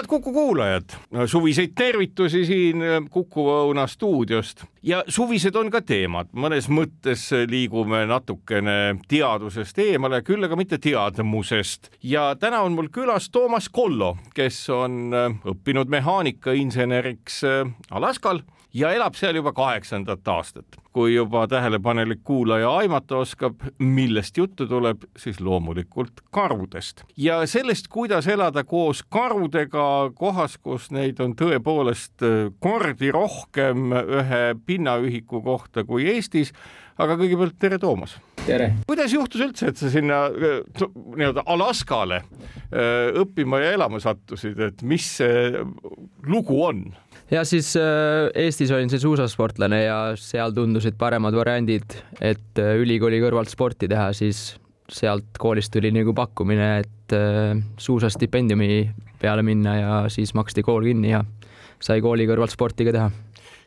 Head Kuku kuulajad, suviseid tervitusi siin Kuku Õuna stuudiost. Ja suvised on ka teemad, mõnes mõttes liigume natukene teadusest eemale, küll aga mitte teadmusest. Ja täna on mul külas Toomas Kollo, kes on õppinud mehaanikainseneriks Alaskal ja elab seal juba kaheksandat aastat. kui juba tähelepanelik kuulaja aimata oskab, millest juttu tuleb, siis loomulikult karudest ja sellest, kuidas elada koos karudega kohas, kus neid on tõepoolest kordi rohkem ühe pinnaühiku kohta kui Eestis. aga kõigepealt tere, Toomas. tere. kuidas juhtus üldse, et sa sinna nii-öelda Alaskale õppima ja elama sattusid, et mis see lugu on? Ja siis äh, Eestis olin siis suusasportlane ja seal tundusid paremad variandid, et äh, ülikooli kõrvalt sporti teha, siis sealt koolist tuli nagu pakkumine, et äh, suusastipendiumi peale minna ja siis maksti kool kinni ja sai kooli kõrvalt sporti ka teha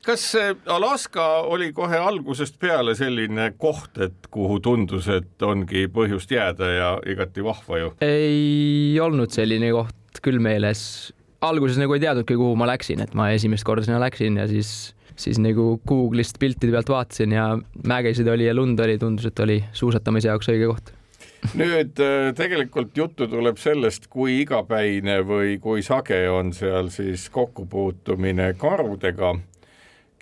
kas Alaska oli kohe algusest peale selline koht, et kuhu tundus, et ongi põhjust jääda ja igati vahva ju? ei olnud selline koht küll meeles alguses nagu ei teadnudki, kuhu ma läksin, et ma esimest korda sinna läksin ja siis, siis nagu Google'ist piltide pealt vaatasin ja mägesid oli ja lund oli, tundus, et oli suusatamise jaoks õige koht. Nüüd äh, tegelikult juttu tuleb sellest, kui igapäine või kui sage on seal siis kokkupuutumine karudega,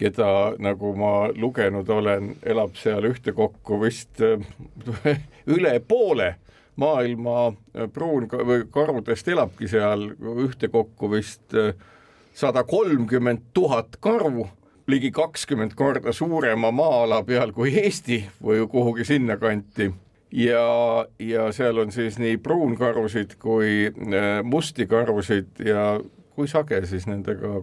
keda, nagu ma lugenud olen, elab seal ühtekokku vist äh, üle poole maailma äh, pruun või karudest elabki seal ühtekokku vist äh, sada kolmkümmend tuhat karu, ligi kakskümmend korda suurema maa-ala peal kui Eesti või kuhugi sinnakanti ja, ja seal on siis nii pruunkarusid kui äh, musti karusid ja kui sage siis nendega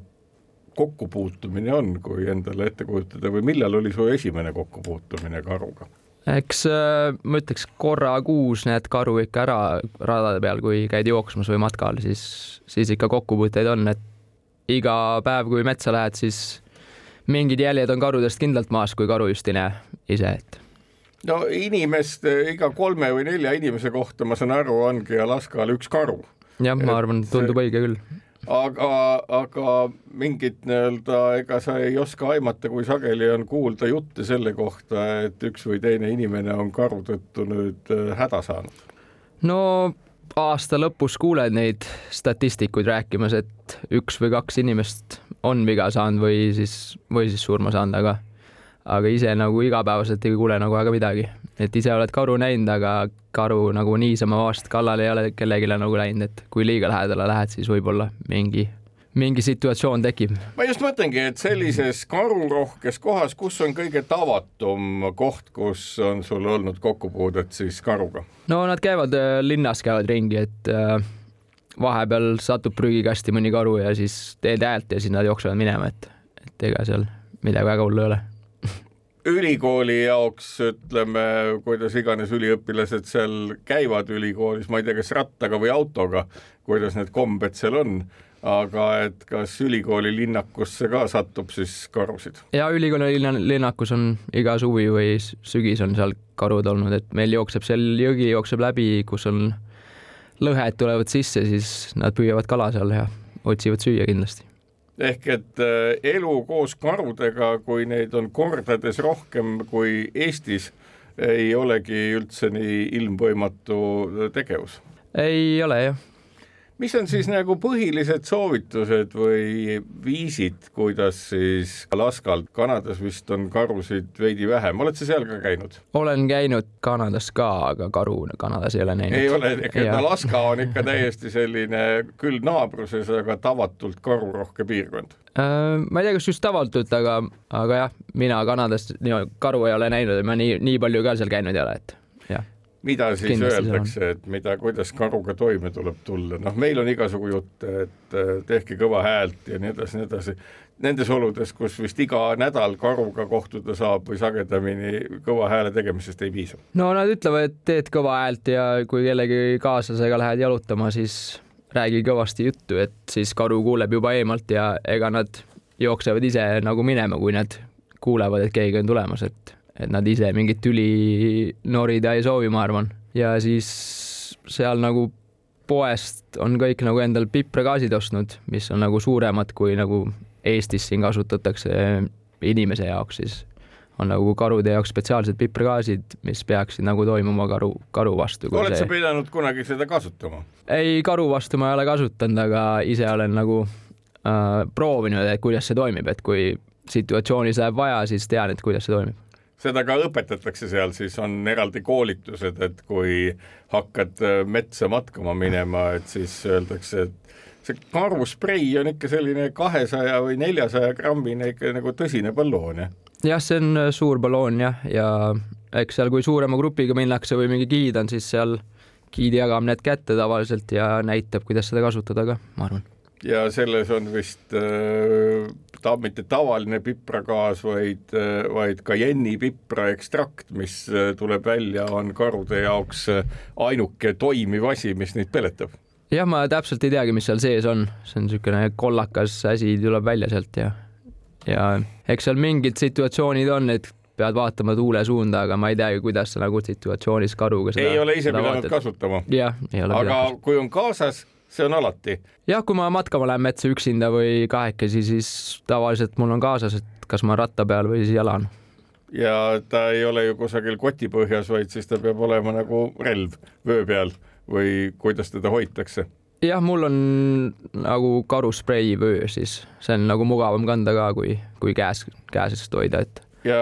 kokkupuutumine on, kui endale ette kujutada või millal oli su esimene kokkupuutumine karuga? Eks äh, ma ütleks korra kuus näed karu ikka ära radade peal, kui käid jooksmas või matkal, siis, siis ikka kokkupuuteid on, et iga päev, kui metsa lähed, siis mingid jäljed on karudest kindlalt maas, kui karu just ei näe ise, et no inimest iga kolme või nelja inimese kohta, ma saan aru, ongi Alaskal üks karu. jah, ma arvan, tundub õige küll aga, aga mingit nii-öelda, ega sa ei oska aimata, kui sageli on kuulda jutte selle kohta, et üks või teine inimene on karu tõttu nüüd äh, häda saanud? no aasta lõpus kuuled neid statistikuid rääkimas, et üks või kaks inimest on viga saanud või siis, või siis surma saanud, aga aga ise nagu igapäevaselt ei kuule nagu väga midagi, et ise oled karu näinud, aga karu nagu niisama vast kallale ei ole kellelegi nagu läinud, et kui liiga lähedale lähed, siis võib-olla mingi, mingi situatsioon tekib. ma just mõtlengi, et sellises karurohkes kohas, kus on kõige tavatum koht, kus on sul olnud kokkupuudet siis karuga? no nad käivad äh, linnas, käivad ringi, et äh, vahepeal satub prügikasti mõni karu ja siis teed häält ja siis nad jooksevad minema, et, et ega seal midagi väga hullu ei ole ülikooli jaoks ütleme, kuidas iganes üliõpilased seal käivad ülikoolis, ma ei tea, kas rattaga või autoga, kuidas need kombed seal on, aga et kas ülikooli linnakusse ka satub siis karusid? ja ülikooli linnakus on iga suvi või sügis on seal karud olnud, et meil jookseb seal jõgi jookseb läbi, kus on lõhed tulevad sisse, siis nad püüavad kala seal ja otsivad süüa kindlasti ehk et äh, elu koos karudega, kui neid on kordades rohkem kui Eestis, ei olegi üldse nii ilmvõimatu tegevus. ei ole jah mis on siis nagu põhilised soovitused või viisid, kuidas siis Alaskal, Kanadas vist on karusid veidi vähem, oled sa seal ka käinud? olen käinud Kanadas ka, aga karu Kanadas ei ole näinud. ei ole, Alaska on ikka täiesti selline küll naabruses, aga tavatult karurohke piirkond äh, ma ei tea, kas just tavatult, aga, aga jah, mina Kanadas nii, karu ei ole näinud ja ma nii, nii palju ka seal käinud ei ole, et jah mida siis Kindlasti öeldakse, et mida, kuidas karuga toime tuleb tulla, noh, meil on igasugu jutte, et äh, tehke kõva häält ja nii edasi, nii edasi. Nendes oludes, kus vist iga nädal karuga kohtuda saab või sagedamini kõva hääle tegemisest ei piisa. no nad ütlevad, et teed kõva häält ja kui kellegi kaaslasega lähed jalutama, siis räägi kõvasti juttu, et siis karu kuuleb juba eemalt ja ega nad jooksevad ise nagu minema, kui nad kuulevad, et keegi on tulemas, et, et nad ise mingit tüli norida ei soovi, ma arvan. ja siis seal nagu poest on kõik nagu endal pipragaasid ostnud, mis on nagu suuremad kui nagu Eestis siin kasutatakse inimese jaoks, siis on nagu karude jaoks spetsiaalsed pipragaasid, mis peaksid nagu toimuma karu, karu vastu. oled see... sa pidanud kunagi seda kasutama? ei, karu vastu ma ei ole kasutanud, aga ise olen nagu äh, proovinud, et kuidas see toimib, et kui situatsioonis läheb vaja, siis tean, et kuidas see toimib seda ka õpetatakse seal, siis on eraldi koolitused, et kui hakkad äh, metsa matkama minema, et siis öeldakse, et see karusprei on ikka selline kahesaja või neljasaja grammine ikka nagu tõsine balloon, jah? jah, see on äh, suur balloon jah, ja eks seal, kui suurema grupiga minnakse või mingi giid on, siis seal giid jagab need kätte tavaliselt ja näitab, kuidas seda kasutada ka, ma arvan. ja selles on vist äh, ta mitte tavaline pipragaas, vaid, äh, vaid kajenni pipra ekstrakt, mis äh, tuleb välja, on karude jaoks ainuke toimiv asi, mis neid peletab jah, ma täpselt ei teagi, mis seal sees on, see on niisugune kollakas asi tuleb välja sealt ja, ja eks seal mingid situatsioonid on, et pead vaatama tuule suunda, aga ma ei teagi, kuidas sa nagu situatsioonis karuga seda ei ole ise pidanud vaatad. kasutama? jah, ei ole aga pidanud. kui on kaasas, see on alati? jah, kui ma matkama lähen metsa üksinda või kahekesi, siis tavaliselt mul on kaasas, et kas ma ratta peal või siis jalan ja ta ei ole ju kusagil koti põhjas, vaid siis ta peab olema nagu relv vöö peal või kuidas teda hoitakse? jah, mul on nagu karusprei vöö, siis see on nagu mugavam kanda ka, kui, kui käes, käesest hoida, et ja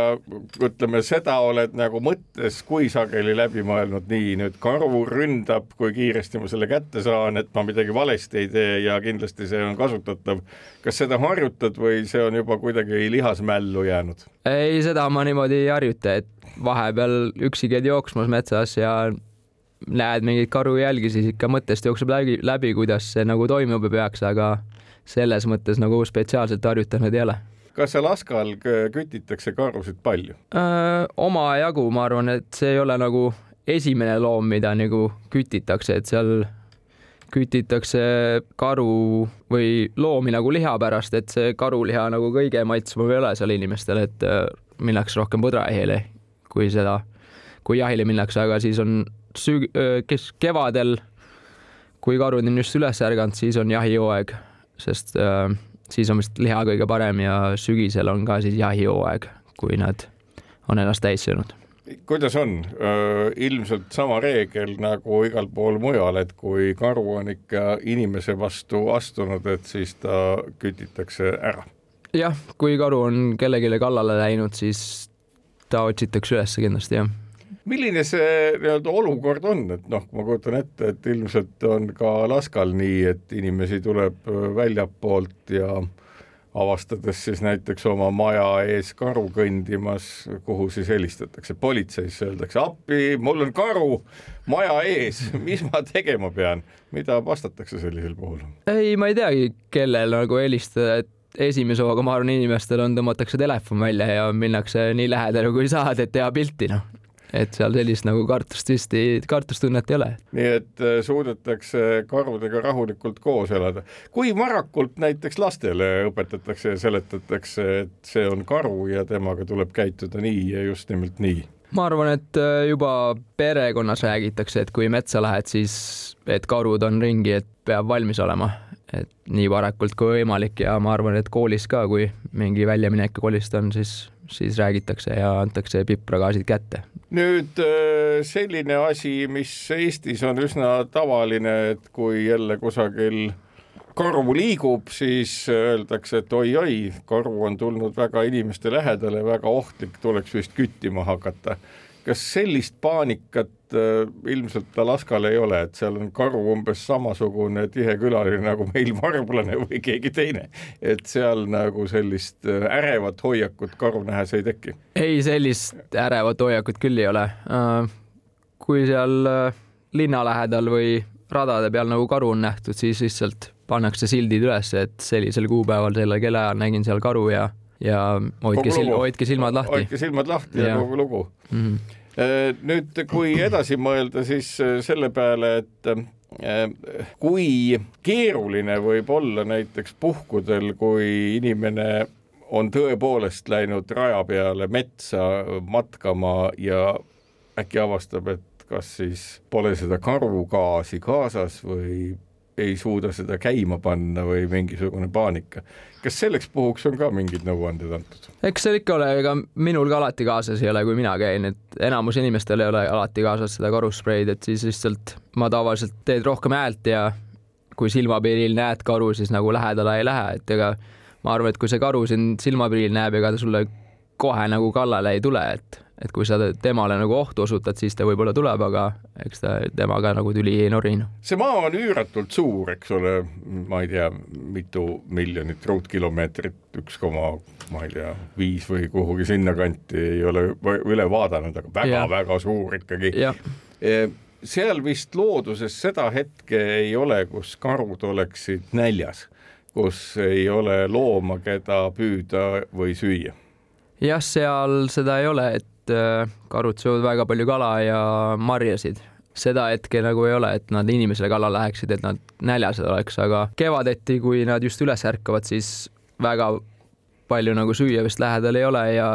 ütleme, seda oled nagu mõttes kui sageli läbi mõelnud, nii nüüd karu ründab, kui kiiresti ma selle kätte saan, et ma midagi valesti ei tee ja kindlasti see on kasutatav. kas seda harjutad või see on juba kuidagi lihasmällu jäänud? ei, seda ma niimoodi ei harjuta, et vahepeal üksi käid jooksmas metsas ja näed mingeid karujälgi, siis ikka mõttest jookseb läbi, läbi, kuidas see nagu toimub ja peaks, aga selles mõttes nagu spetsiaalselt harjutanud ei ole. Kas seal Askal kütitakse karusid palju? omajagu, ma arvan, et see ei ole nagu esimene loom, mida nagu kütitakse, et seal kütitakse karu või loomi nagu liha pärast, et see karuliha nagu kõige maitsvam ei ole seal inimestel, et minnakse rohkem põdrajahile kui seda, kui jahile minnakse, aga siis on süg-, kes kevadel, kui karud on just üles ärganud, siis on jahihooaeg, sest äh, siis on vist liha kõige parem ja sügisel on ka siis jahihooaeg, kui nad on ennast täis söönud. Kuidas on, ilmselt sama reegel nagu igal pool mujal, et kui karu on ikka inimese vastu astunud, et siis ta kütitakse ära? jah, kui karu on kellelegi kallale läinud, siis ta otsitakse üles kindlasti, jah milline see nii-öelda olukord on, et noh, ma kujutan ette, et ilmselt on ka Laskal nii, et inimesi tuleb väljapoolt ja avastades siis näiteks oma maja ees karu kõndimas, kuhu siis helistatakse, politseisse öeldakse appi, mul on karu maja ees, mis ma tegema pean, mida vastatakse sellisel puhul? ei, ma ei teagi, kellel nagu helistada, et esimese hooga ma arvan, inimestel on, tõmmatakse telefon välja ja minnakse nii lähedale kui saad, et teha pilti, noh et seal sellist nagu kartust vist ei, kartustunnet ei ole. nii et äh, suudetakse karudega rahulikult koos elada. kui varakult näiteks lastele õpetatakse ja seletatakse, et see on karu ja temaga tuleb käituda nii ja just nimelt nii? ma arvan, et äh, juba perekonnas räägitakse, et kui metsa lähed, siis et karud on ringi, et peab valmis olema, et nii varakult kui võimalik ja ma arvan, et koolis ka, kui mingi väljaminek koolist on, siis siis räägitakse ja antakse pipragaasid kätte. nüüd äh, selline asi, mis Eestis on üsna tavaline, et kui jälle kusagil karu liigub, siis öeldakse, et oi-oi, karu on tulnud väga inimeste lähedale, väga ohtlik, tuleks vist küttima hakata kas sellist paanikat ilmselt Alaskal ei ole, et seal on karu umbes samasugune tihe külaline nagu meil varblane või keegi teine, et seal nagu sellist äh, ärevat hoiakut karu nähes ei teki? ei, sellist ärevat hoiakut küll ei ole äh,. kui seal äh, linna lähedal või radade peal nagu karu on nähtud, siis lihtsalt pannakse sildid üles, et sellisel kuupäeval sellel kellaajal nägin seal karu ja, ja hoidke lugu. hoidke silmad lahti hoidke silmad lahti Ja. ja kogu lugu mm. -hmm. nüüd, kui edasi mõelda, siis äh, selle peale, et äh, kui keeruline võib olla näiteks puhkudel, kui inimene on tõepoolest läinud raja peale metsa matkama ja äkki avastab, et kas siis pole seda karugaasi kaasas või ei suuda seda käima panna või mingisugune paanika. kas selleks puhuks on ka mingid nõuanded antud? eks seal ikka ole, ega minul ka alati kaasas ei ole, kui mina käin, et enamus inimestel ei ole alati kaasas seda karuspreid, et siis lihtsalt ma tavaliselt teed rohkem häält ja kui silmapiiril näed karu, siis nagu lähedale ei lähe, et ega ma arvan, et kui see karu sind silmapiiril näeb, ega ta sulle kohe nagu kallale ei tule, et, et kui sa temale nagu ohtu osutad, siis ta võib-olla tuleb, aga eks ta temaga nagu tüli ei nori. noh. see maa on üüratult suur, eks ole, ma ei tea, mitu miljonit ruutkilomeetrit, üks koma, ma ei tea, viis või kuhugi sinnakanti ei ole üle vaadanud, aga väga-väga suur ikkagi. jah, seal vist looduses seda hetke ei ole, kus karud oleksid näljas, kus ei ole looma, keda püüda või süüa. jah, seal seda ei ole, et äh, karud söövad väga palju kala ja marjasid. seda hetke nagu ei ole, et nad inimesele kallale läheksid, et nad näljased oleks, aga kevadeti, kui nad just üles ärkavad, siis väga palju nagu süüa vist lähedal ei ole ja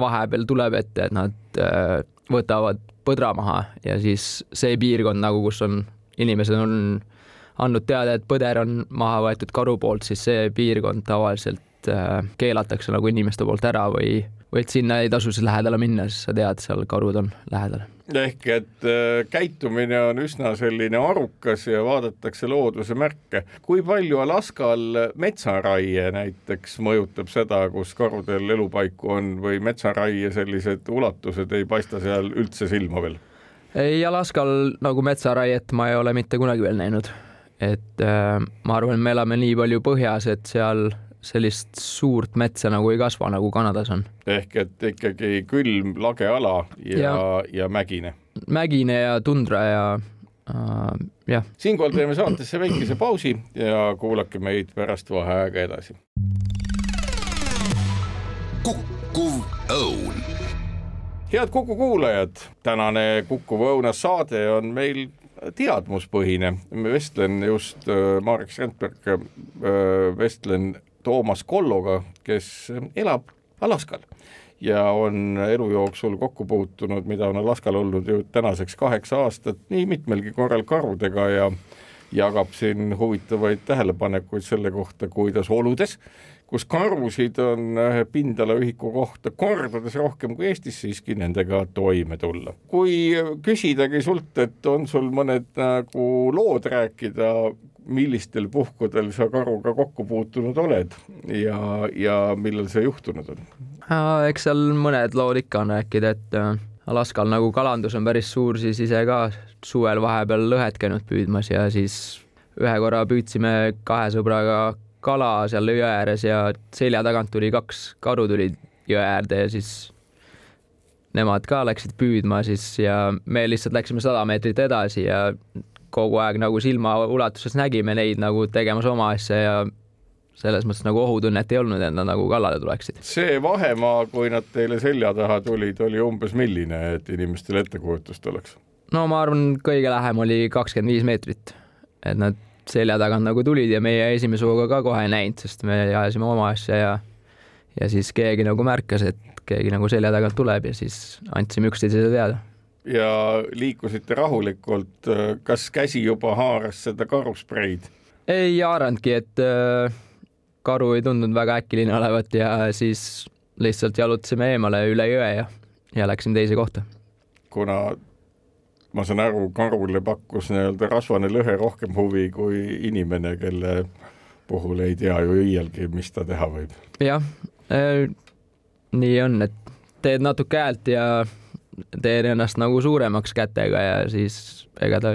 vahepeal tuleb ette, et nad äh, võtavad põdra maha ja siis see piirkond nagu, kus on inimesed on andnud teada, et põder on maha võetud karu poolt, siis see piirkond tavaliselt äh, keelatakse nagu inimeste poolt ära või et sinna ei tasu siis lähedale minna, siis sa tead, seal karud on lähedal. ehk et äh, käitumine on üsna selline arukas ja vaadatakse looduse märke. kui palju Alaskal metsaraie näiteks mõjutab seda, kus karudel elupaiku on või metsaraie sellised ulatused ei paista seal üldse silma veel? ei, Alaskal nagu metsaraiet ma ei ole mitte kunagi veel näinud. et äh, ma arvan, me elame nii palju põhjas, et seal sellist suurt metsa nagu ei kasva, nagu Kanadas on. ehk et ikkagi külm lage ala ja, ja., ja mägine. mägine ja tundra ja äh, jah, siinkohal teeme saatesse väikese pausi ja kuulake meid pärast vaheaega edasi. kukkuv õun head Kuku kuulajad, tänane Kuku Õunas saade on meil teadmuspõhine. vestlen just äh, Marek Strandberg, vestlen Toomas Kolloga, kes elab Alaskal ja on elu jooksul kokku puutunud, mida on Alaskal olnud ju tänaseks kaheksa aastat, nii mitmelgi korral karudega ja jagab siin huvitavaid tähelepanekuid selle kohta, kuidas oludes, kus karusid on äh, pindalaühiku kohta kordades rohkem kui Eestis, siiski nendega toime tulla. kui küsidagi sult, et on sul mõned nagu lood rääkida, millistel puhkudel sa karuga kokku puutunud oled ja, ja millal see juhtunud on? eks seal mõned lood ikka on rääkida, et äh, Alaskal nagu kalandus on päris suur, siis ise ka suvel vahepeal lõhet käinud püüdmas ja siis ühe korra püüdsime kahe sõbraga kala seal jõe ääres ja selja tagant tuli kaks karu tulid jõe äärde ja siis nemad ka läksid püüdma siis ja me lihtsalt läksime sada meetrit edasi ja kogu aeg nagu silma ulatuses nägime neid nagu tegemas oma asja ja selles mõttes nagu ohutunnet ei olnud, et nad nagu kallale tuleksid. see vahemaa, kui nad teile selja taha tulid, oli umbes milline, et inimestel ettekujutust oleks? no ma arvan, kõige lähem oli kakskümmend viis meetrit, et nad selja tagant nagu tulid ja meie esimese hooga ka kohe ei näinud, sest me ajasime oma asja ja ja siis keegi nagu märkas, et keegi nagu selja tagant tuleb ja siis andsime üksteisele teada. ja liikusite rahulikult, kas käsi juba haaras seda karuspreid? ei haaranudki, et äh, karu ei tundunud väga äkiline olevat ja siis lihtsalt jalutasime eemale üle jõe ja, ja läksime teise kohta. kuna ma saan aru, karule pakkus nii-öelda rasvane lõhe rohkem huvi kui inimene, kelle puhul ei tea ju iialgi, mis ta teha võib. jah äh,, nii on, et teed natuke häält ja teed ennast nagu suuremaks kätega ja siis ega ta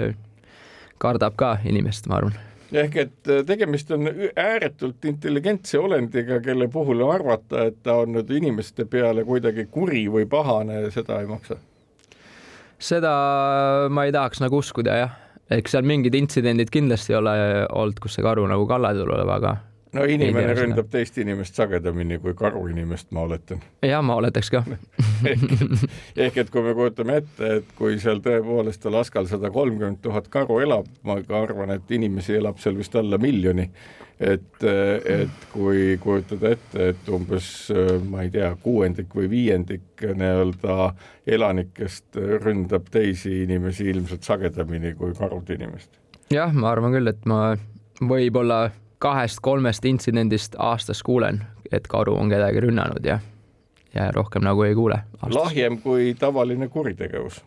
kardab ka inimest, ma arvan. ehk et äh, tegemist on ääretult intelligentse olendiga, kelle puhul arvata, et ta on nüüd inimeste peale kuidagi kuri või pahane, seda ei maksa. Seda ma ei tahaks nagu uskuda jah, eks seal mingid intsidendid kindlasti ei ole olnud, kus see karu nagu kallale tuleb, aga no inimene ründab teist inimest sagedamini kui karu inimest, ma oletan. jah, ma oletaks ka ehk et kui me kujutame ette, et kui seal tõepoolest Alaskal sada kolmkümmend tuhat karu elab, ma ka arvan, et inimesi elab seal vist alla miljoni, et, et kui kujutada ette, et umbes ma ei tea, kuuendik või viiendik nii-öelda elanikest ründab teisi inimesi ilmselt sagedamini kui karud inimest. jah, ma arvan küll, et ma võib-olla kahest-kolmest intsidendist aastas kuulen, et karu on kedagi rünnanud ja, ja rohkem nagu ei kuule. lahjem kui tavaline kuritegevus.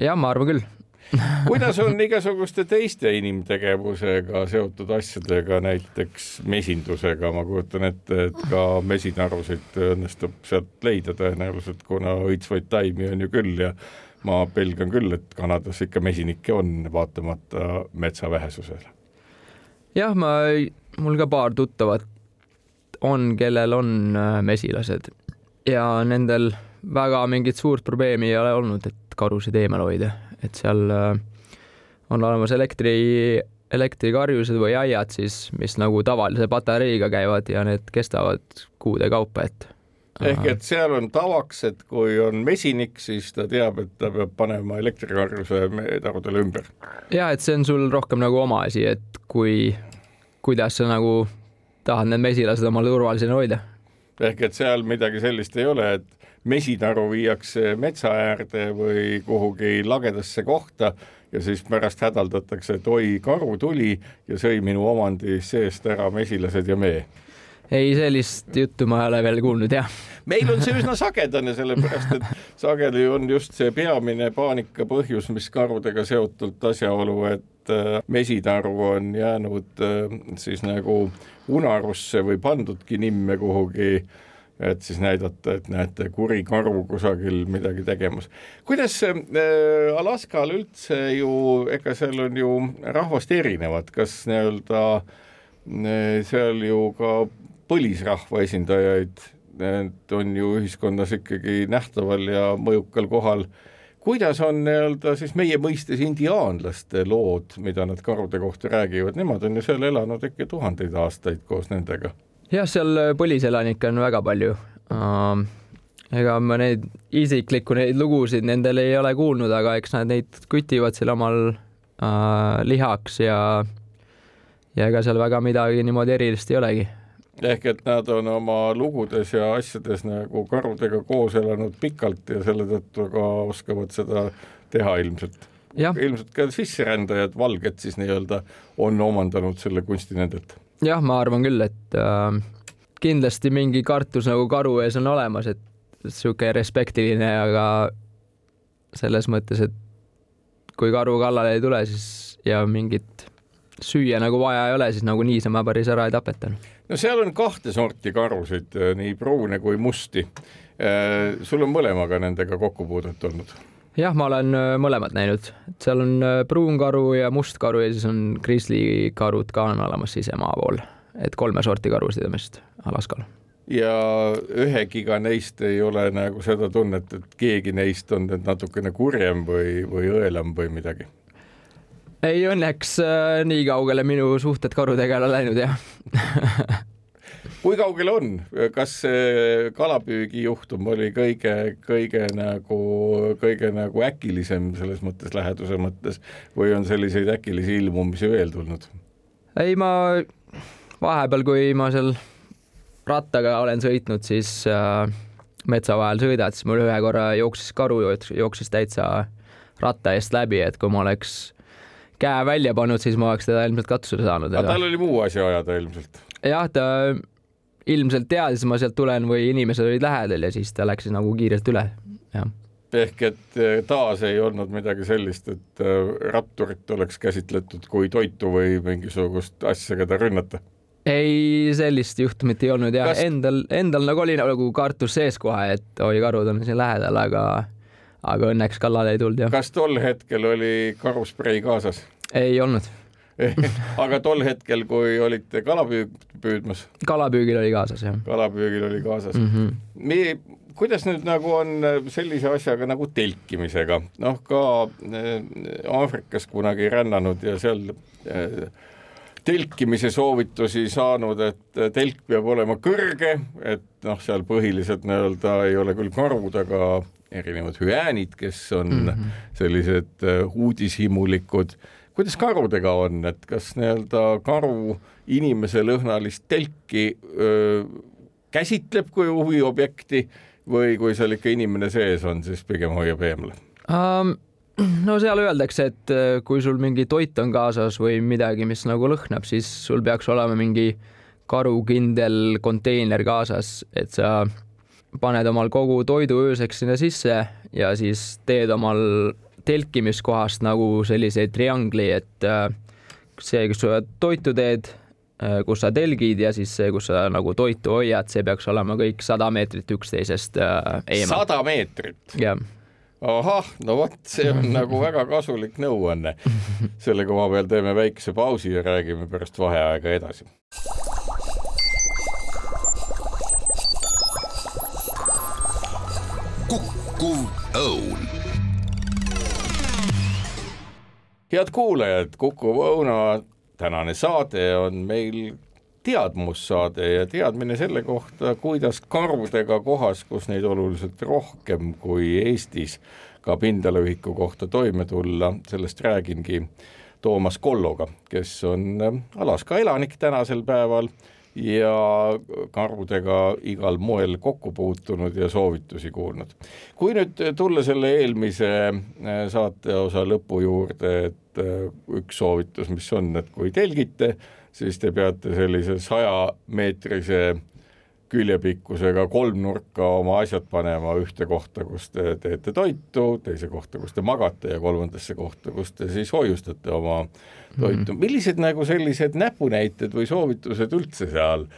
jah, ma arvan küll kuidas on igasuguste teiste inimtegevusega seotud asjadega, näiteks mesindusega, ma kujutan ette, et ka mesinarusid õnnestub sealt leida tõenäoliselt, kuna õitsvaid taimi on ju küll ja ma pelgan küll, et Kanadas ikka mesinikke on, vaatamata metsa vähesusele jah, ma, mul ka paar tuttavat on, kellel on äh, mesilased. Ja nendel väga mingit suurt probleemi ei ole olnud, et karusid eemal hoida, et seal äh, on olemas elektri, elektrikarjused või aiad siis, mis nagu tavalise patareiga käivad ja need kestavad kuude kaupa, et ehk et seal on tavaks, et kui on mesinik, siis ta teab, et ta peab panema elektrikarjuse tarudele ümber. ja et see on sul rohkem nagu oma asi, et kui, kuidas sa nagu tahad need mesilased omal turvalisena hoida. ehk et seal midagi sellist ei ole, et mesitaru viiakse metsa äärde või kuhugi lagedasse kohta ja siis pärast hädaldatakse, et oi, karu tuli ja sõi minu omandi seest ära mesilased ja mee ei, sellist juttu ma ei ole veel kuulnud, jah. meil on see üsna sagedane, sellepärast et sageli on just see peamine paanika põhjus, mis karudega seotult asjaolu, et äh, mesitaru on jäänud äh, siis nagu unarusse või pandudki nimme kuhugi et siis näidata, et näete, kuri karu kusagil midagi tegemas. kuidas äh, Alaskal üldse ju, ega seal on ju rahvast erinevat, kas nii-öelda seal ju ka põlisrahva esindajaid, need on ju ühiskonnas ikkagi nähtaval ja mõjukal kohal. kuidas on nii-öelda siis meie mõistes indiaanlaste lood, mida nad karude kohta räägivad, nemad on ju seal elanud ikka tuhandeid aastaid koos nendega? jah, seal põliselanikke on väga palju uh ega ma neid isiklikku neid lugusid nendel ei ole kuulnud, aga eks nad neid kütivad seal omal äh, lihaks ja ja ega seal väga midagi niimoodi erilist ei olegi ehk et nad on oma lugudes ja asjades nagu karudega koos elanud pikalt ja selle tõttu ka oskavad seda teha ilmselt. ilmselt ka sisserändajad, valged siis nii-öelda, on omandanud selle kunsti nendelt. jah, ma arvan küll, et äh, kindlasti mingi kartus nagu karu ees on olemas, et niisugune respektiline, aga selles mõttes, et kui karu kallale ei tule, siis ja mingit süüa nagu vaja ei ole, siis nagu niisama päris ära ei tapeta no seal on kahte sorti karusid, äh, nii pruune kui musti. Äh, sul on mõlemaga nendega kokkupuudet olnud? jah, ma olen äh, mõlemad näinud, et seal on pruunkaru ja mustkaru ja siis on grizzlykarud ka on olemas siis ema pool, et kolme sorti karusid on vist Alaskal ja ühegiga neist ei ole nagu seda tunnet, et keegi neist on nüüd natukene kurjem või, või õelam või midagi ei, õnneks äh, nii kaugele minu suhted karudega ei ole läinud, jah kui kaugel on, kas see kalapüügijuhtum oli kõige, kõige nagu, kõige nagu äkilisem selles mõttes, läheduse mõttes või on selliseid äkilisi ilmumisi veel tulnud? ei, ma vahepeal, kui ma seal rattaga olen sõitnud, siis äh, metsa vahel sõidad, siis mul ühe korra jooksis karu, jooksis täitsa ratta eest läbi, et kui ma oleks käe välja pannud, siis ma oleks teda ilmselt katusele saanud. aga tal oli muu asi ajada ilmselt? jah, ta ilmselt teadis, ma sealt tulen või inimesed olid lähedal ja siis ta läks nagu kiirelt üle, jah ehk et eh, taas ei olnud midagi sellist, et eh, ratturit oleks käsitletud kui toitu või mingisugust asja, keda rünnata? ei, sellist juhtumit ei olnud ja Kas... endal, endal nagu oli nagu kartus sees kohe, et oi, karud on siin lähedal, aga aga õnneks kallale ei tulnud, jah. kas tol hetkel oli karusprei kaasas? ei olnud aga tol hetkel, kui olite kalapüük püüdmas? kalapüügil oli kaasas, jah. kalapüügil oli kaasas mm. -hmm. me, kuidas nüüd nagu on sellise asjaga nagu telkimisega, noh ka äh, Aafrikas kunagi rännanud ja seal äh, telkimise soovitusi saanud, et telk peab olema kõrge, et noh, seal põhiliselt nii-öelda ei ole küll karud, aga erinevad hüäänid, kes on mm -hmm. sellised uudishimulikud. kuidas karudega on, et kas nii-öelda karu inimese lõhnalist telki öö, käsitleb kui huviobjekti või kui seal ikka inimene sees on, siis pigem hoiab eemale um,? No seal öeldakse, et äh, kui sul mingi toit on kaasas või midagi, mis nagu lõhnab, siis sul peaks olema mingi karukindel konteiner kaasas, et sa paned omal kogu toidu ööseks sinna sisse ja siis teed omal telkimiskohast nagu selliseid triangli, et äh, see, kus sa toitu teed, äh, kus sa telgid ja siis see, kus sa nagu toitu hoiad, see peaks olema kõik sada meetrit üksteisest eemal. sada meetrit? jah ahah, no vot, see on nagu väga kasulik nõuanne. selle koha peal teeme väikese pausi ja räägime pärast vaheaega edasi. kukkuv õun. head kuulajad, Kukuv Õuna tänane saade on meil teadmussaade ja teadmine selle kohta, kuidas karudega kohas, kus neid oluliselt rohkem kui Eestis ka pindalaühiku kohta toime tulla, sellest räägingi Toomas Kolloga, kes on Alaska elanik tänasel päeval ja karudega igal moel kokku puutunud ja soovitusi kuulnud. kui nüüd tulla selle eelmise saateosa lõpu juurde, et üks soovitus, mis on, et kui telgite, siis te peate sellise sajameetrise küljepikkusega kolmnurka oma asjad panema ühte kohta, kus te teete toitu, teise kohta, kus te magate ja kolmandasse kohta, kus te siis hoiustate oma toitu mm. -hmm. millised nagu sellised näpunäited või soovitused üldse seal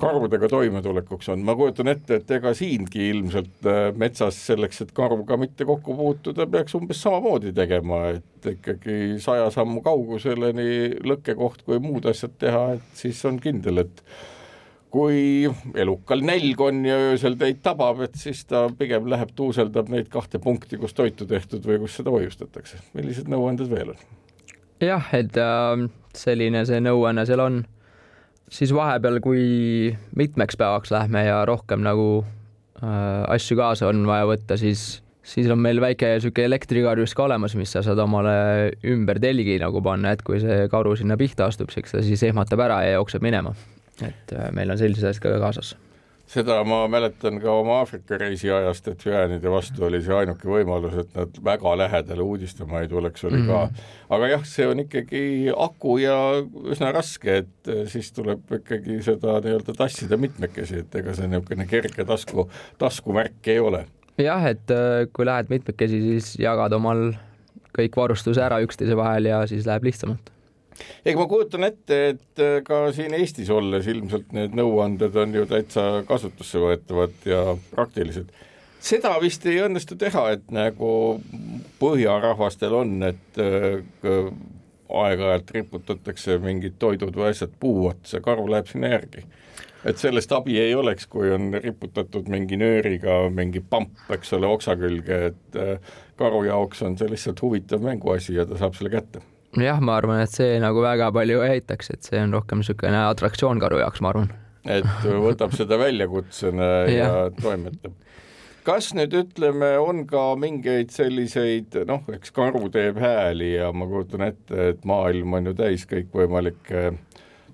karudega toimetulekuks on, ma kujutan ette, et ega siingi ilmselt äh, metsas selleks, et karuga mitte kokku puutuda, peaks umbes samamoodi tegema, et ikkagi saja sammu kaugusele nii lõkkekoht kui muud asjad teha, et siis on kindel, et kui elukal nälg on ja öösel teid tabab, et siis ta pigem läheb tuuseldab neid kahte punkti, kus toitu tehtud või kus seda hoiustatakse. millised nõuanded veel on? jah, et äh, selline see nõuanne seal on siis vahepeal, kui mitmeks päevaks lähme ja rohkem nagu äh, asju kaasa on vaja võtta, siis, siis on meil väike sihuke elektrikarjus ka olemas, mis sa saad omale ümber telgi nagu panna, et kui see karu sinna pihta astub, eks ta siis ehmatab ära ja jookseb minema. et äh, meil on sellised asjad ka kaasas seda ma mäletan ka oma Aafrika reisi ajast, et hüäänide vastu oli see ainuke võimalus, et nad väga lähedale uudistama ei tuleks, oli mm ka. Mhm. aga jah, see on ikkagi aku ja üsna raske, et eh, siis tuleb ikkagi seda nii-öelda tassida mitmekesi, et ega see niisugune kerge tasku, taskuvärk ei ole. jah, et eh, kui lähed mitmekesi, siis jagad omal kõik varustuse ära üksteise vahel ja siis läheb lihtsamalt ega ma kujutan ette, et äh, ka siin Eestis olles ilmselt need nõuanded on ju täitsa kasutusse võetavad ja praktilised. seda vist ei õnnestu teha, et nagu põhjarahvastel on, et äh, aeg-ajalt riputatakse mingid toidud või asjad puu otsa, karu läheb sinna järgi et sellest abi ei oleks, kui on riputatud mingi nööriga mingi pamp, eks ole, oksa külge, et äh, karu jaoks on see lihtsalt huvitav mänguasi ja ta saab selle kätte jah, ma arvan, et see nagu väga palju ei aitaks, et see on rohkem niisugune atraktsioon karu jaoks, ma arvan. et võtab seda väljakutsena ja, ja toimetab. kas nüüd ütleme, on ka mingeid selliseid, noh, eks karu teeb hääli ja ma kujutan ette, et maailm on ju täis kõikvõimalikke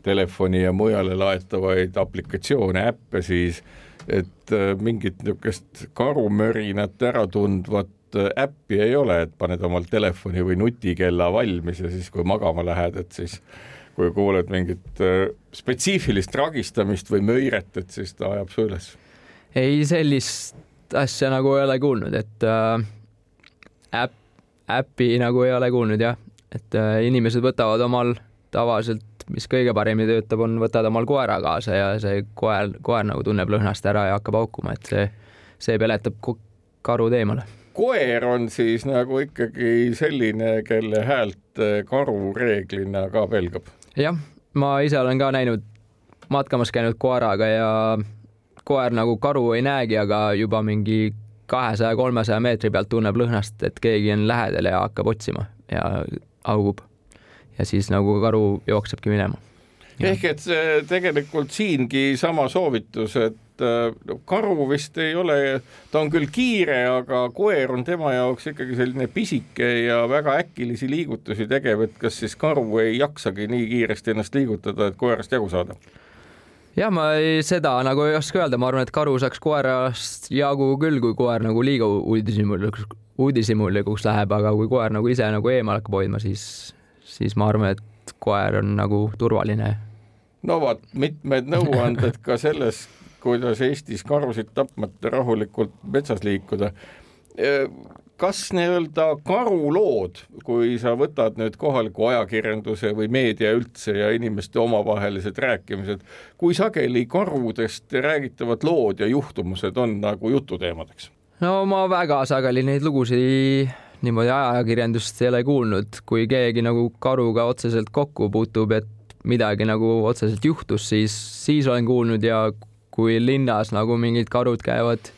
telefoni ja mujale laetavaid aplikatsioone, äppe siis, et äh, mingit niisugust karumörinat ära tundvat äppi ei ole, et paned omal telefoni või nutikella valmis ja siis, kui magama lähed, et siis kui kuuled mingit äh, spetsiifilist ragistamist või möiret, et siis ta ajab su üles. ei, sellist asja nagu ei ole kuulnud, et äh, äpp, äppi nagu ei ole kuulnud jah, et äh, inimesed võtavad omal tavaliselt, mis kõige paremini töötab, on, võtad omal koera kaasa ja see koer, koer nagu tunneb lõhnast ära ja hakkab haukuma, et see, see peletab karud eemale koer on siis nagu ikkagi selline, kelle häält eh, karu reeglina ka pelgab? jah, ma ise olen ka näinud, matkamas käinud koeraga ja koer nagu karu ei näegi, aga juba mingi kahesaja, kolmesaja meetri pealt tunneb lõhnast, et keegi on lähedal ja hakkab otsima ja haugub. ja siis nagu karu jooksebki minema. ehk et see tegelikult siingi sama soovitus, et no karu vist ei ole, ta on küll kiire, aga koer on tema jaoks ikkagi selline pisike ja väga äkilisi liigutusi tegev, et kas siis karu ei jaksagi nii kiiresti ennast liigutada, et koerast jagu saada? jah, ma ei, seda nagu ei oska öelda, ma arvan, et karu saaks koerast jagu küll, kui koer nagu liiga uudishimulikuks, uudishimulikuks läheb, aga kui koer nagu ise nagu eemal hakkab hoidma, siis, siis ma arvan, et koer on nagu turvaline. no vot, mitmed nõuanded ka selles, kuidas Eestis karusid tapmata rahulikult metsas liikuda kas nii-öelda karulood, kui sa võtad nüüd kohaliku ajakirjanduse või meedia üldse ja inimeste omavahelised rääkimised, kui sageli karudest räägitavad lood ja juhtumused on nagu jututeemadeks? no ma väga sageli neid lugusid niimoodi ajakirjandust ei ole kuulnud, kui keegi nagu karuga otseselt kokku puutub, et midagi nagu otseselt juhtus, siis, siis olen kuulnud ja kui linnas nagu mingid karud käivad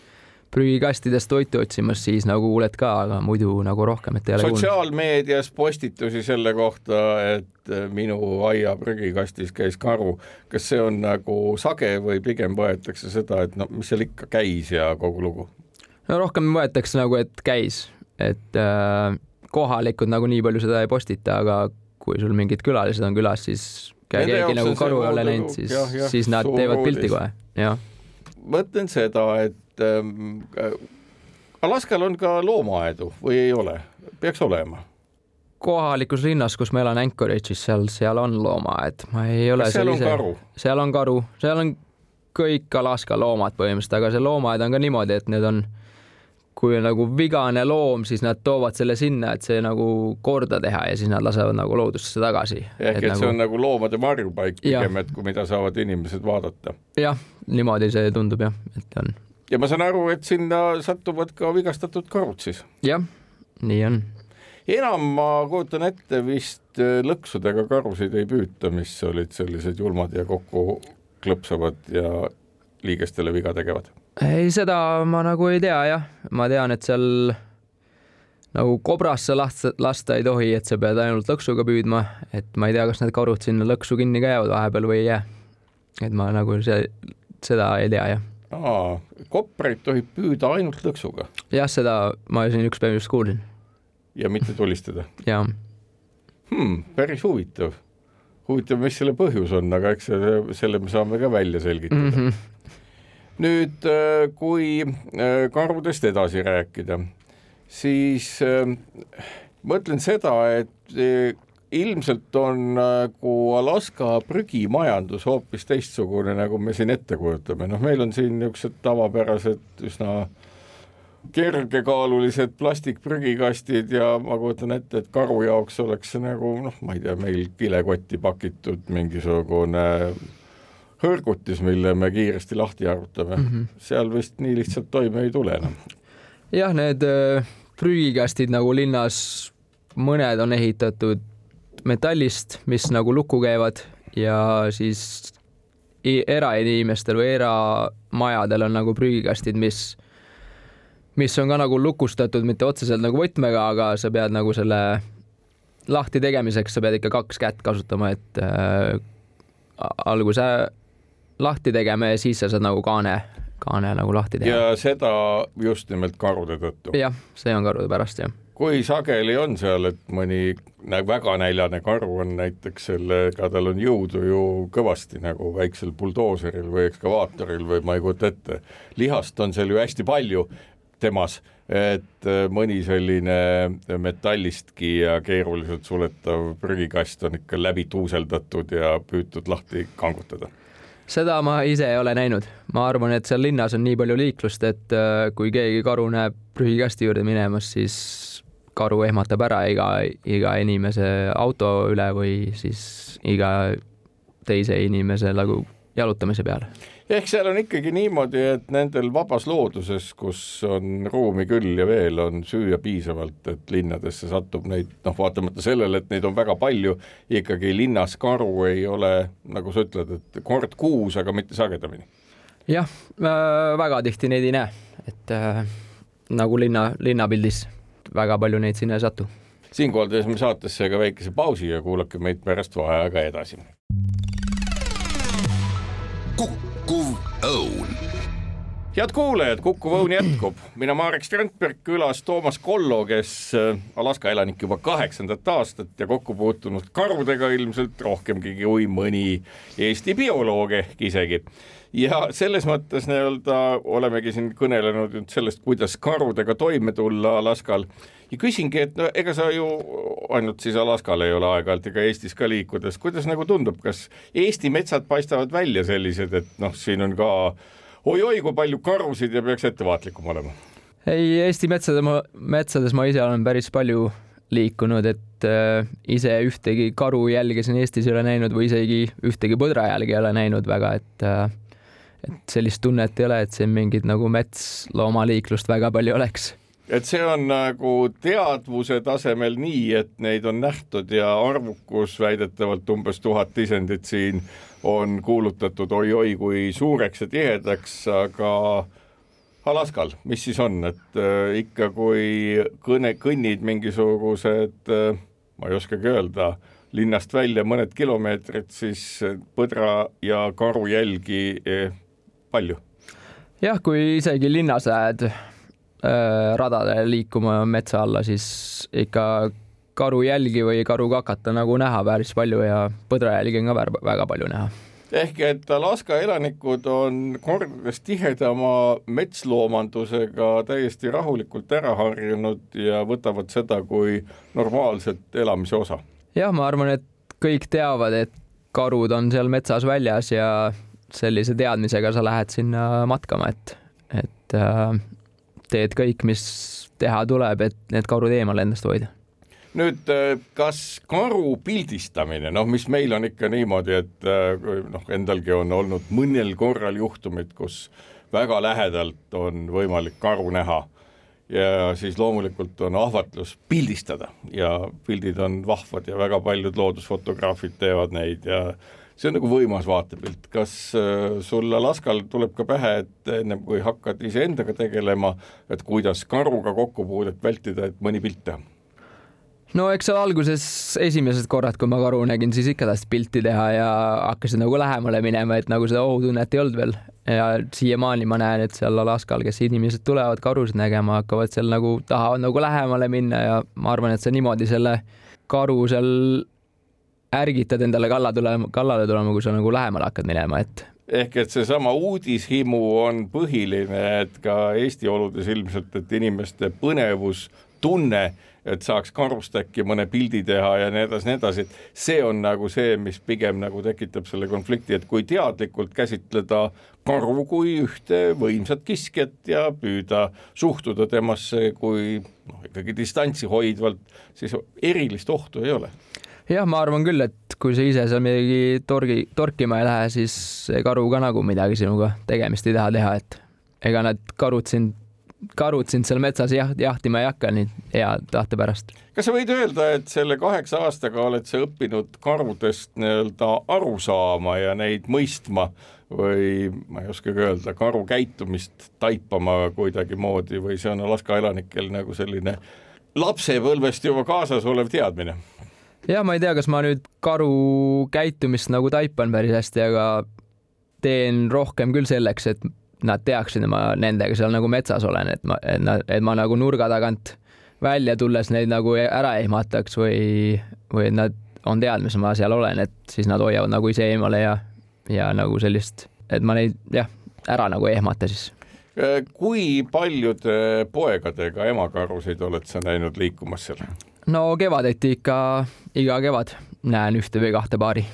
prügikastidest toitu otsimas, siis nagu kuuled ka, aga muidu nagu rohkem, et ei ole sotsiaalmeedias postitusi selle kohta, et minu aia prügikastis käis karu, kas see on nagu sage või pigem võetakse seda, et no mis seal ikka käis ja kogu lugu? no rohkem võetakse nagu, et käis, et äh, kohalikud nagu nii palju seda ei postita, aga kui sul mingid külalised on külas, siis keegi nagu karu ei ole näinud, siis, siis nad teevad pilti kohe, jah. mõtlen seda, et ähm, Alaskal on ka loomaaedu või ei ole, peaks olema? kohalikus linnas, kus ma elan Anchorage'is, seal, seal on loomaaed, ma ei ole seal on ise... karu? seal on karu, seal on kõik Alaska loomad põhimõtteliselt, aga see loomaaed on ka niimoodi, et need on, kui on nagu vigane loom, siis nad toovad selle sinna, et see nagu korda teha ja siis nad lasevad nagu loodusesse tagasi. ehk et, et nagu... see on nagu loomade varjupaik pigem, et kui mida saavad inimesed vaadata. jah, niimoodi see tundub jah, et on ja ma saan aru, et sinna satuvad ka vigastatud karud siis? jah, nii on. enam ma kujutan ette vist äh, lõksudega karusid ei püüta, mis olid sellised julmad ja kokku klõpsavad ja liigestele viga tegevad? Ei, seda ma nagu ei tea jah, ma tean, et seal nagu kobrasse lasta, lasta ei tohi, et sa pead ainult lõksuga püüdma, et ma ei tea, kas need karud sinna lõksu kinni käivad vahepeal või ei jää. et ma nagu see, seda ei tea jah aa, koprit tohib püüda ainult lõksuga? jah, seda ma siin üks päev just kuulsin. ja mitte tulistada? jaa hmm,. päris huvitav. huvitav, mis selle põhjus on, aga eks selle me saame ka välja selgitada mm. -hmm. Nüüd, äh, kui äh, karudest edasi rääkida, siis äh, mõtlen seda, et ilmselt on nagu Alaska prügimajandus hoopis teistsugune, nagu me siin ette kujutame, noh, meil on siin niisugused tavapärased üsna kergekaalulised plastikprügikastid ja ma kujutan ette, et karu jaoks oleks see nagu noh, ma ei tea, meil kilekotti pakitud mingisugune hõrgutis, mille me kiiresti lahti arutame mm, -hmm. seal vist nii lihtsalt toime ei tule enam. jah, need äh, prügikastid nagu linnas, mõned on ehitatud metallist, mis nagu lukku käivad ja siis erainimestel või eramajadel on nagu prügikastid, mis, mis on ka nagu lukustatud, mitte otseselt nagu võtmega, aga sa pead nagu selle lahti tegemiseks, sa pead ikka kaks kätt kasutama, et äh, alguse lahti tegema ja siis sa saad nagu kaane, kaane nagu lahti teha. ja seda just nimelt karude tõttu? jah, see on karude pärast, jah kui sageli on seal, et mõni väga näljane karu on näiteks sellega, tal on jõudu ju kõvasti nagu väiksel buldooseril või ekskavaatoril või ma ei kujuta ette, lihast on seal ju hästi palju temas, et mõni selline metallistki ja keeruliselt suletav prügikast on ikka läbi tuuseldatud ja püütud lahti kangutada seda ma ise ei ole näinud, ma arvan, et seal linnas on nii palju liiklust, et äh, kui keegi karu näeb prügikasti juurde minemas, siis karu ehmatab ära iga, iga inimese auto üle või siis iga teise inimese nagu jalutamise peale. Ehk seal on ikkagi niimoodi, et nendel vabas looduses, kus on ruumi küll ja veel, on süüa piisavalt, et linnadesse satub neid, noh, vaatamata sellele, et neid on väga palju, ikkagi linnas karu ei ole, nagu sa ütled, et kord kuus, aga mitte sagedamini jah äh,, väga tihti neid ei näe, et äh, nagu linna, linnapildis väga palju neid sinna ei satu. siinkohal teeme saatesse ka väikese pausi ja kuulake meid pärast vaheaega edasi. õun head kuulajad, Kuku Õun jätkub, mina Marek Strandberg, külas Toomas Kollo, kes äh, Alaska elanik juba kaheksandat aastat ja kokku puutunud karudega ilmselt rohkemgi kui mõni Eesti bioloog ehk isegi. ja selles mõttes nii-öelda olemegi siin kõnelenud nüüd sellest, kuidas karudega toime tulla Alaskal. Ja küsingi, et no ega sa ju ainult siis Alaskal ei ole aeg-ajalt ega Eestis ka liikudes, kuidas nagu tundub, kas Eesti metsad paistavad välja sellised, et noh, siin on ka oi-oi, kui palju karusid ja peaks ettevaatlikum olema. ei, Eesti metsade, metsades ma ise olen päris palju liikunud, et äh, ise ühtegi karu jälge siin Eestis ei ole näinud või isegi ühtegi põdra jälge ei ole näinud väga, et äh, et sellist tunnet ei ole, et siin mingit nagu metsloomaliiklust väga palju oleks et see on nagu teadvuse tasemel nii, et neid on nähtud ja arvukus väidetavalt umbes tuhat isendit siin on kuulutatud oi-oi kui suureks ja tihedaks, aga Alaskal, mis siis on, et äh, ikka kui kõne, kõnnid mingisugused äh,, ma ei oskagi öelda, linnast välja mõned kilomeetrid, siis põdra ja karu jälgi eh, palju. jah, kui isegi linnas lähed äh, radadele liikuma metsa alla, siis ikka karujälgi või karukakata nagu näha päris palju ja põdrajälgi on ka väga palju näha ehk et Alaska elanikud on kordades tihedama metsloomandusega täiesti rahulikult ära harjunud ja võtavad seda kui normaalset elamise osa. jah, ma arvan, et kõik teavad, et karud on seal metsas väljas ja sellise teadmisega sa lähed sinna matkama, et, et äh, teed kõik, mis teha tuleb, et need karud eemale endast hoida. Nüüd äh, kas karu pildistamine, noh, mis meil on ikka niimoodi, et äh, noh, endalgi on olnud mõnel korral juhtumid, kus väga lähedalt on võimalik karu näha ja siis loomulikult on ahvatlus pildistada ja pildid on vahvad ja väga paljud loodusfotograafid teevad neid ja see on nagu võimas vaatepilt, kas äh, sul Alaskal tuleb ka pähe, et ennem kui hakkad iseendaga tegelema, et kuidas karuga kokkupuudet vältida, et mõni pilt teha? no eks seal alguses esimesed korrad, kui ma karu nägin, siis ikka tahtsid pilti teha ja hakkasid nagu lähemale minema, et nagu seda ohutunnet ei olnud veel. ja siiamaani ma näen, et seal Alaskal, kes inimesed tulevad karusid nägema, hakkavad seal nagu, tahavad nagu lähemale minna ja ma arvan, et sa niimoodi selle karu seal ärgitad endale kalla tulema, kallale tulema, kui sa nagu lähemale hakkad minema, et ehk et seesama uudishimu on põhiline, et ka Eesti oludes ilmselt, et inimeste põnevustunne et saaks karust äkki mõne pildi teha ja nii edasi, nii edasi, et see on nagu see, mis pigem nagu tekitab selle konflikti, et kui teadlikult käsitleda karu kui ühte võimsat kiskjat ja püüda suhtuda temasse kui noh, ikkagi distantsi hoidvalt, siis erilist ohtu ei ole jah, ma arvan küll, et kui sa ise seal midagi torgi, torkima ei lähe, siis karu ka nagu midagi sinuga tegemist ei taha teha, et ega need karud sind karud sind seal metsas jaht, jahtima ei hakka nii hea tahte pärast. kas sa võid öelda, et selle kaheksa aastaga oled sa õppinud karudest nii-öelda aru saama ja neid mõistma või ma ei oskagi öelda, karu käitumist taipama kuidagimoodi või see on Alaska elanikel nagu selline lapsepõlvest juba kaasas olev teadmine? Ja ma ei tea, kas ma nüüd karu käitumist nagu taipan päris hästi, aga teen rohkem küll selleks, et nad teaksid, et ma nendega seal nagu metsas olen, et ma, et nad, et ma nagu nurga tagant välja tulles neid nagu ära ehmataks või, või et nad on teadmas, ma seal olen, et siis nad hoiavad nagu ise eemale ja, ja nagu sellist, et ma neid jah, ära nagu ehmata siis. Kui paljude poegadega emakarusid oled sa näinud liikumas seal? no kevadeti ikka iga kevad näen ühte või kahte paari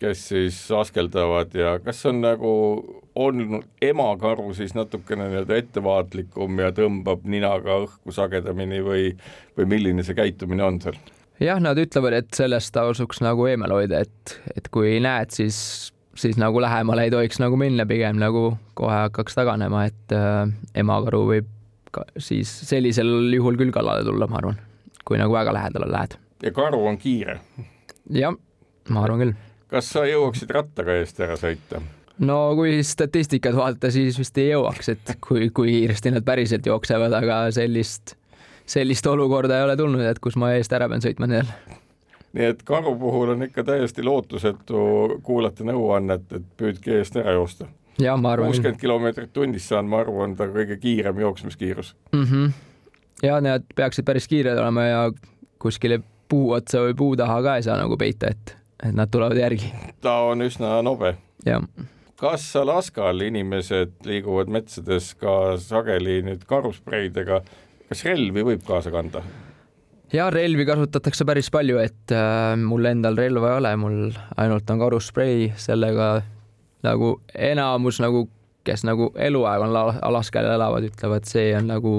kes siis askeldavad ja kas on nagu, on emakaru siis natukene nii-öelda ettevaatlikum ja tõmbab ninaga õhku sagedamini või, või milline see käitumine on seal? jah, nad ütlevad, et sellest tasuks nagu eemal hoida, et, et kui näed, siis, siis nagu lähemale ei tohiks nagu minna, pigem nagu kohe hakkaks taganema, et äh, emakaru võib ka, siis sellisel juhul küll kallale tulla, ma arvan, kui nagu väga lähedale lähed. ja karu on kiire? jah, ma arvan küll kas sa jõuaksid rattaga eest ära sõita? no kui statistikat vaadata, siis vist ei jõuaks, et kui, kui kiiresti nad päriselt jooksevad, aga sellist, sellist olukorda ei ole tulnud, et kus ma eest ära pean sõitma neil. Nii et karu puhul on ikka täiesti lootusetu kuulata nõuannet, et püüdke eest ära joosta. arvan. kuuskümmend kilomeetrit tunnis saan ma aru, on ta kõige kiirem jooksmiskiirus mm. -hmm. ja need peaksid päris kiired olema ja kuskile puu otsa või puu taha ka ei saa nagu peita, et, et nad tulevad järgi. ta on üsna nobe. jah kas Alaskal inimesed liiguvad metsades ka sageli nüüd karuspreidega, kas relvi võib kaasa kanda? Ja relvi kasutatakse päris palju, et äh, mul endal relva ei ole, mul ainult on karusprei, sellega nagu enamus nagu, kes nagu eluaeg on Alaskal elavad, ütlevad, see on nagu,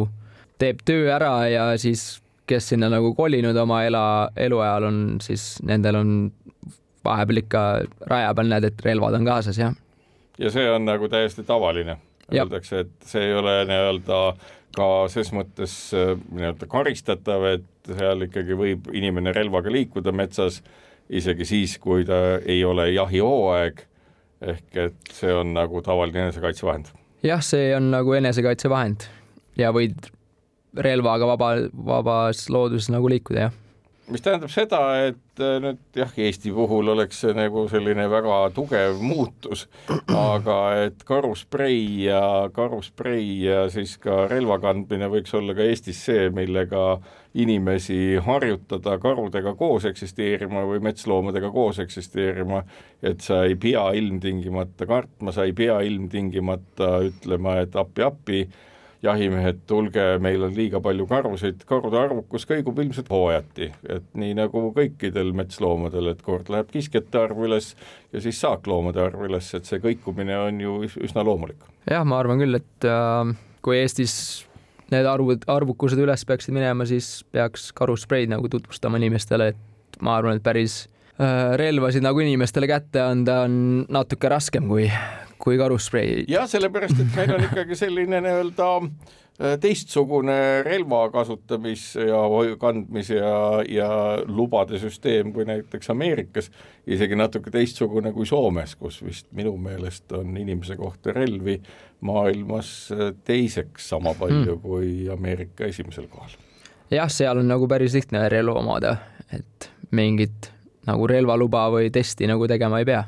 teeb töö ära ja siis kes sinna nagu kolinud oma ela, eluajal on, siis nendel on vahepeal ikka raja peal näed, et relvad on kaasas, jah ja see on nagu täiesti tavaline. Öeldakse, et see ei ole nii-öelda ka ses mõttes äh, nii-öelda karistatav, et seal ikkagi võib inimene relvaga liikuda metsas isegi siis, kui ta ei ole jahihooaeg. ehk et see on nagu tavaline enesekaitsevahend. jah, see on nagu enesekaitsevahend ja võid relvaga vaba, vabas looduses nagu liikuda, jah mis tähendab seda, et äh, nüüd jah, Eesti puhul oleks see nagu selline väga tugev muutus, aga et karusprei ja karusprei ja siis ka relva kandmine võiks olla ka Eestis see, millega inimesi harjutada karudega koos eksisteerima või metsloomadega koos eksisteerima, et sa ei pea ilmtingimata kartma, sa ei pea ilmtingimata ütlema, et appi-appi jahimehed, tulge, meil on liiga palju karusid, karude arvukus kõigub ilmselt hooajati, et nii nagu kõikidel metsloomadel, et kord läheb kiskjate arv üles ja siis saakloomade arv üles, et see kõikumine on ju üsna loomulik. jah, ma arvan küll, et äh, kui Eestis need arvud, arvukused üles peaksid minema, siis peaks karuspreid nagu tutvustama inimestele, et ma arvan, et päris äh, relvasid nagu inimestele kätte anda on natuke raskem kui kui karusprei. jah, sellepärast, et meil on ikkagi selline nii-öelda äh, teistsugune relva kasutamis ja kandmis ja, ja lubade süsteem kui näiteks Ameerikas, isegi natuke teistsugune kui Soomes, kus vist minu meelest on inimese kohta relvi maailmas äh, teiseks sama palju hmm. kui Ameerika esimesel kohal. jah, seal on nagu päris lihtne relva omada, et mingit nagu relvaluba või testi nagu tegema ei pea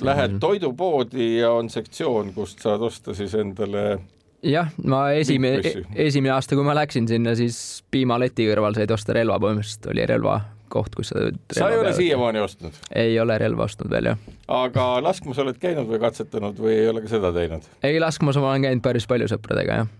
Lähed on... toidupoodi ja on sektsioon, kust saad osta siis endale jah, ma esimene, esimene aasta, kui ma läksin sinna, siis piimaleti kõrval said osta relva, põhimõtteliselt oli relvakoht, kus sa sa ei ole siiamaani ostnud? ei ole relva ostnud veel, jah. aga laskmas oled käinud või katsetanud või ei ole ka seda teinud? ei, laskmas ma olen käinud päris palju sõpradega, jah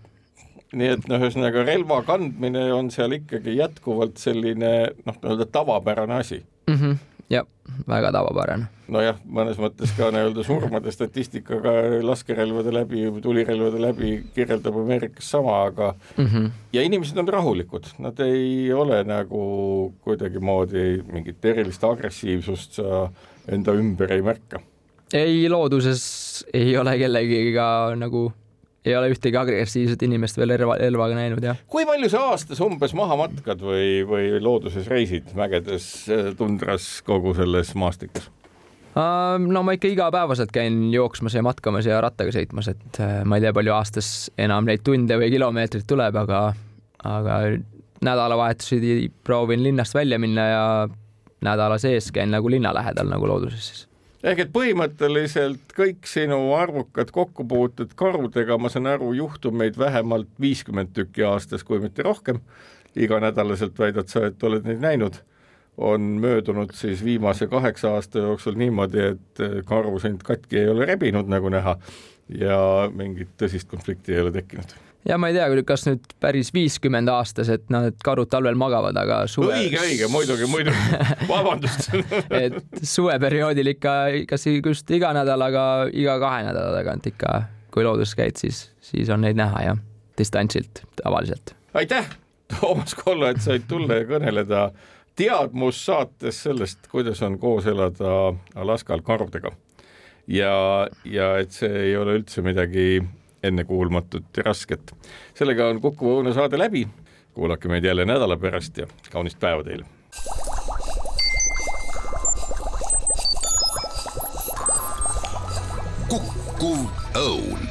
nii et noh, ühesõnaga relva kandmine on seal ikkagi jätkuvalt selline noh, nii-öelda tavapärane asi mm. -hmm jah, väga tavapärane. nojah, mõnes mõttes ka nii-öelda surmade statistikaga laskerelvade läbi, tulirelvade läbi kirjeldab Ameerikas sama, aga mm -hmm. ja inimesed on rahulikud, nad ei ole nagu kuidagimoodi mingit erilist agressiivsust sa enda ümber ei märka. ei, looduses ei ole kellegiga nagu ei ole ühtegi agressiivset inimest veel relva, relvaga näinud, jah. kui palju sa aastas umbes maha matkad või, või looduses reisid mägedes, tundras, kogu selles maastikus? no ma ikka igapäevaselt käin jooksmas ja matkamas ja rattaga sõitmas, et äh, ma ei tea, palju aastas enam neid tunde või kilomeetreid tuleb, aga, aga nädalavahetusi proovin linnast välja minna ja nädala sees käin nagu linna lähedal nagu looduses siis ehk et põhimõtteliselt kõik sinu arvukad kokkupuuted karudega, ma saan aru, juhtumeid vähemalt viiskümmend tükki aastas, kui mitte rohkem. iganädalaselt väidad sa, et oled neid näinud, on möödunud siis viimase kaheksa aasta jooksul niimoodi, et karu sind katki ei ole rebinud, nagu näha, ja mingit tõsist konflikti ei ole tekkinud ja ma ei tea, kas nüüd päris viiskümmend aastas, et noh, et karud talvel magavad, aga suve. õige, õige, muidugi, muidugi, vabandust et suveperioodil ikka, kas just iga nädal, aga iga kahe nädala tagant ikka, kui looduses käid, siis, siis on neid näha jah, distantsilt tavaliselt. aitäh, Toomas Kollo, et said tulla ja kõneleda teadmussaates sellest, kuidas on koos elada Alaskal karudega. ja, ja et see ei ole üldse midagi ennekuulmatut ja rasket. sellega on Kuku Õuna saade läbi, kuulake meid jälle nädala pärast ja kaunist päeva teile! Kukkuv õun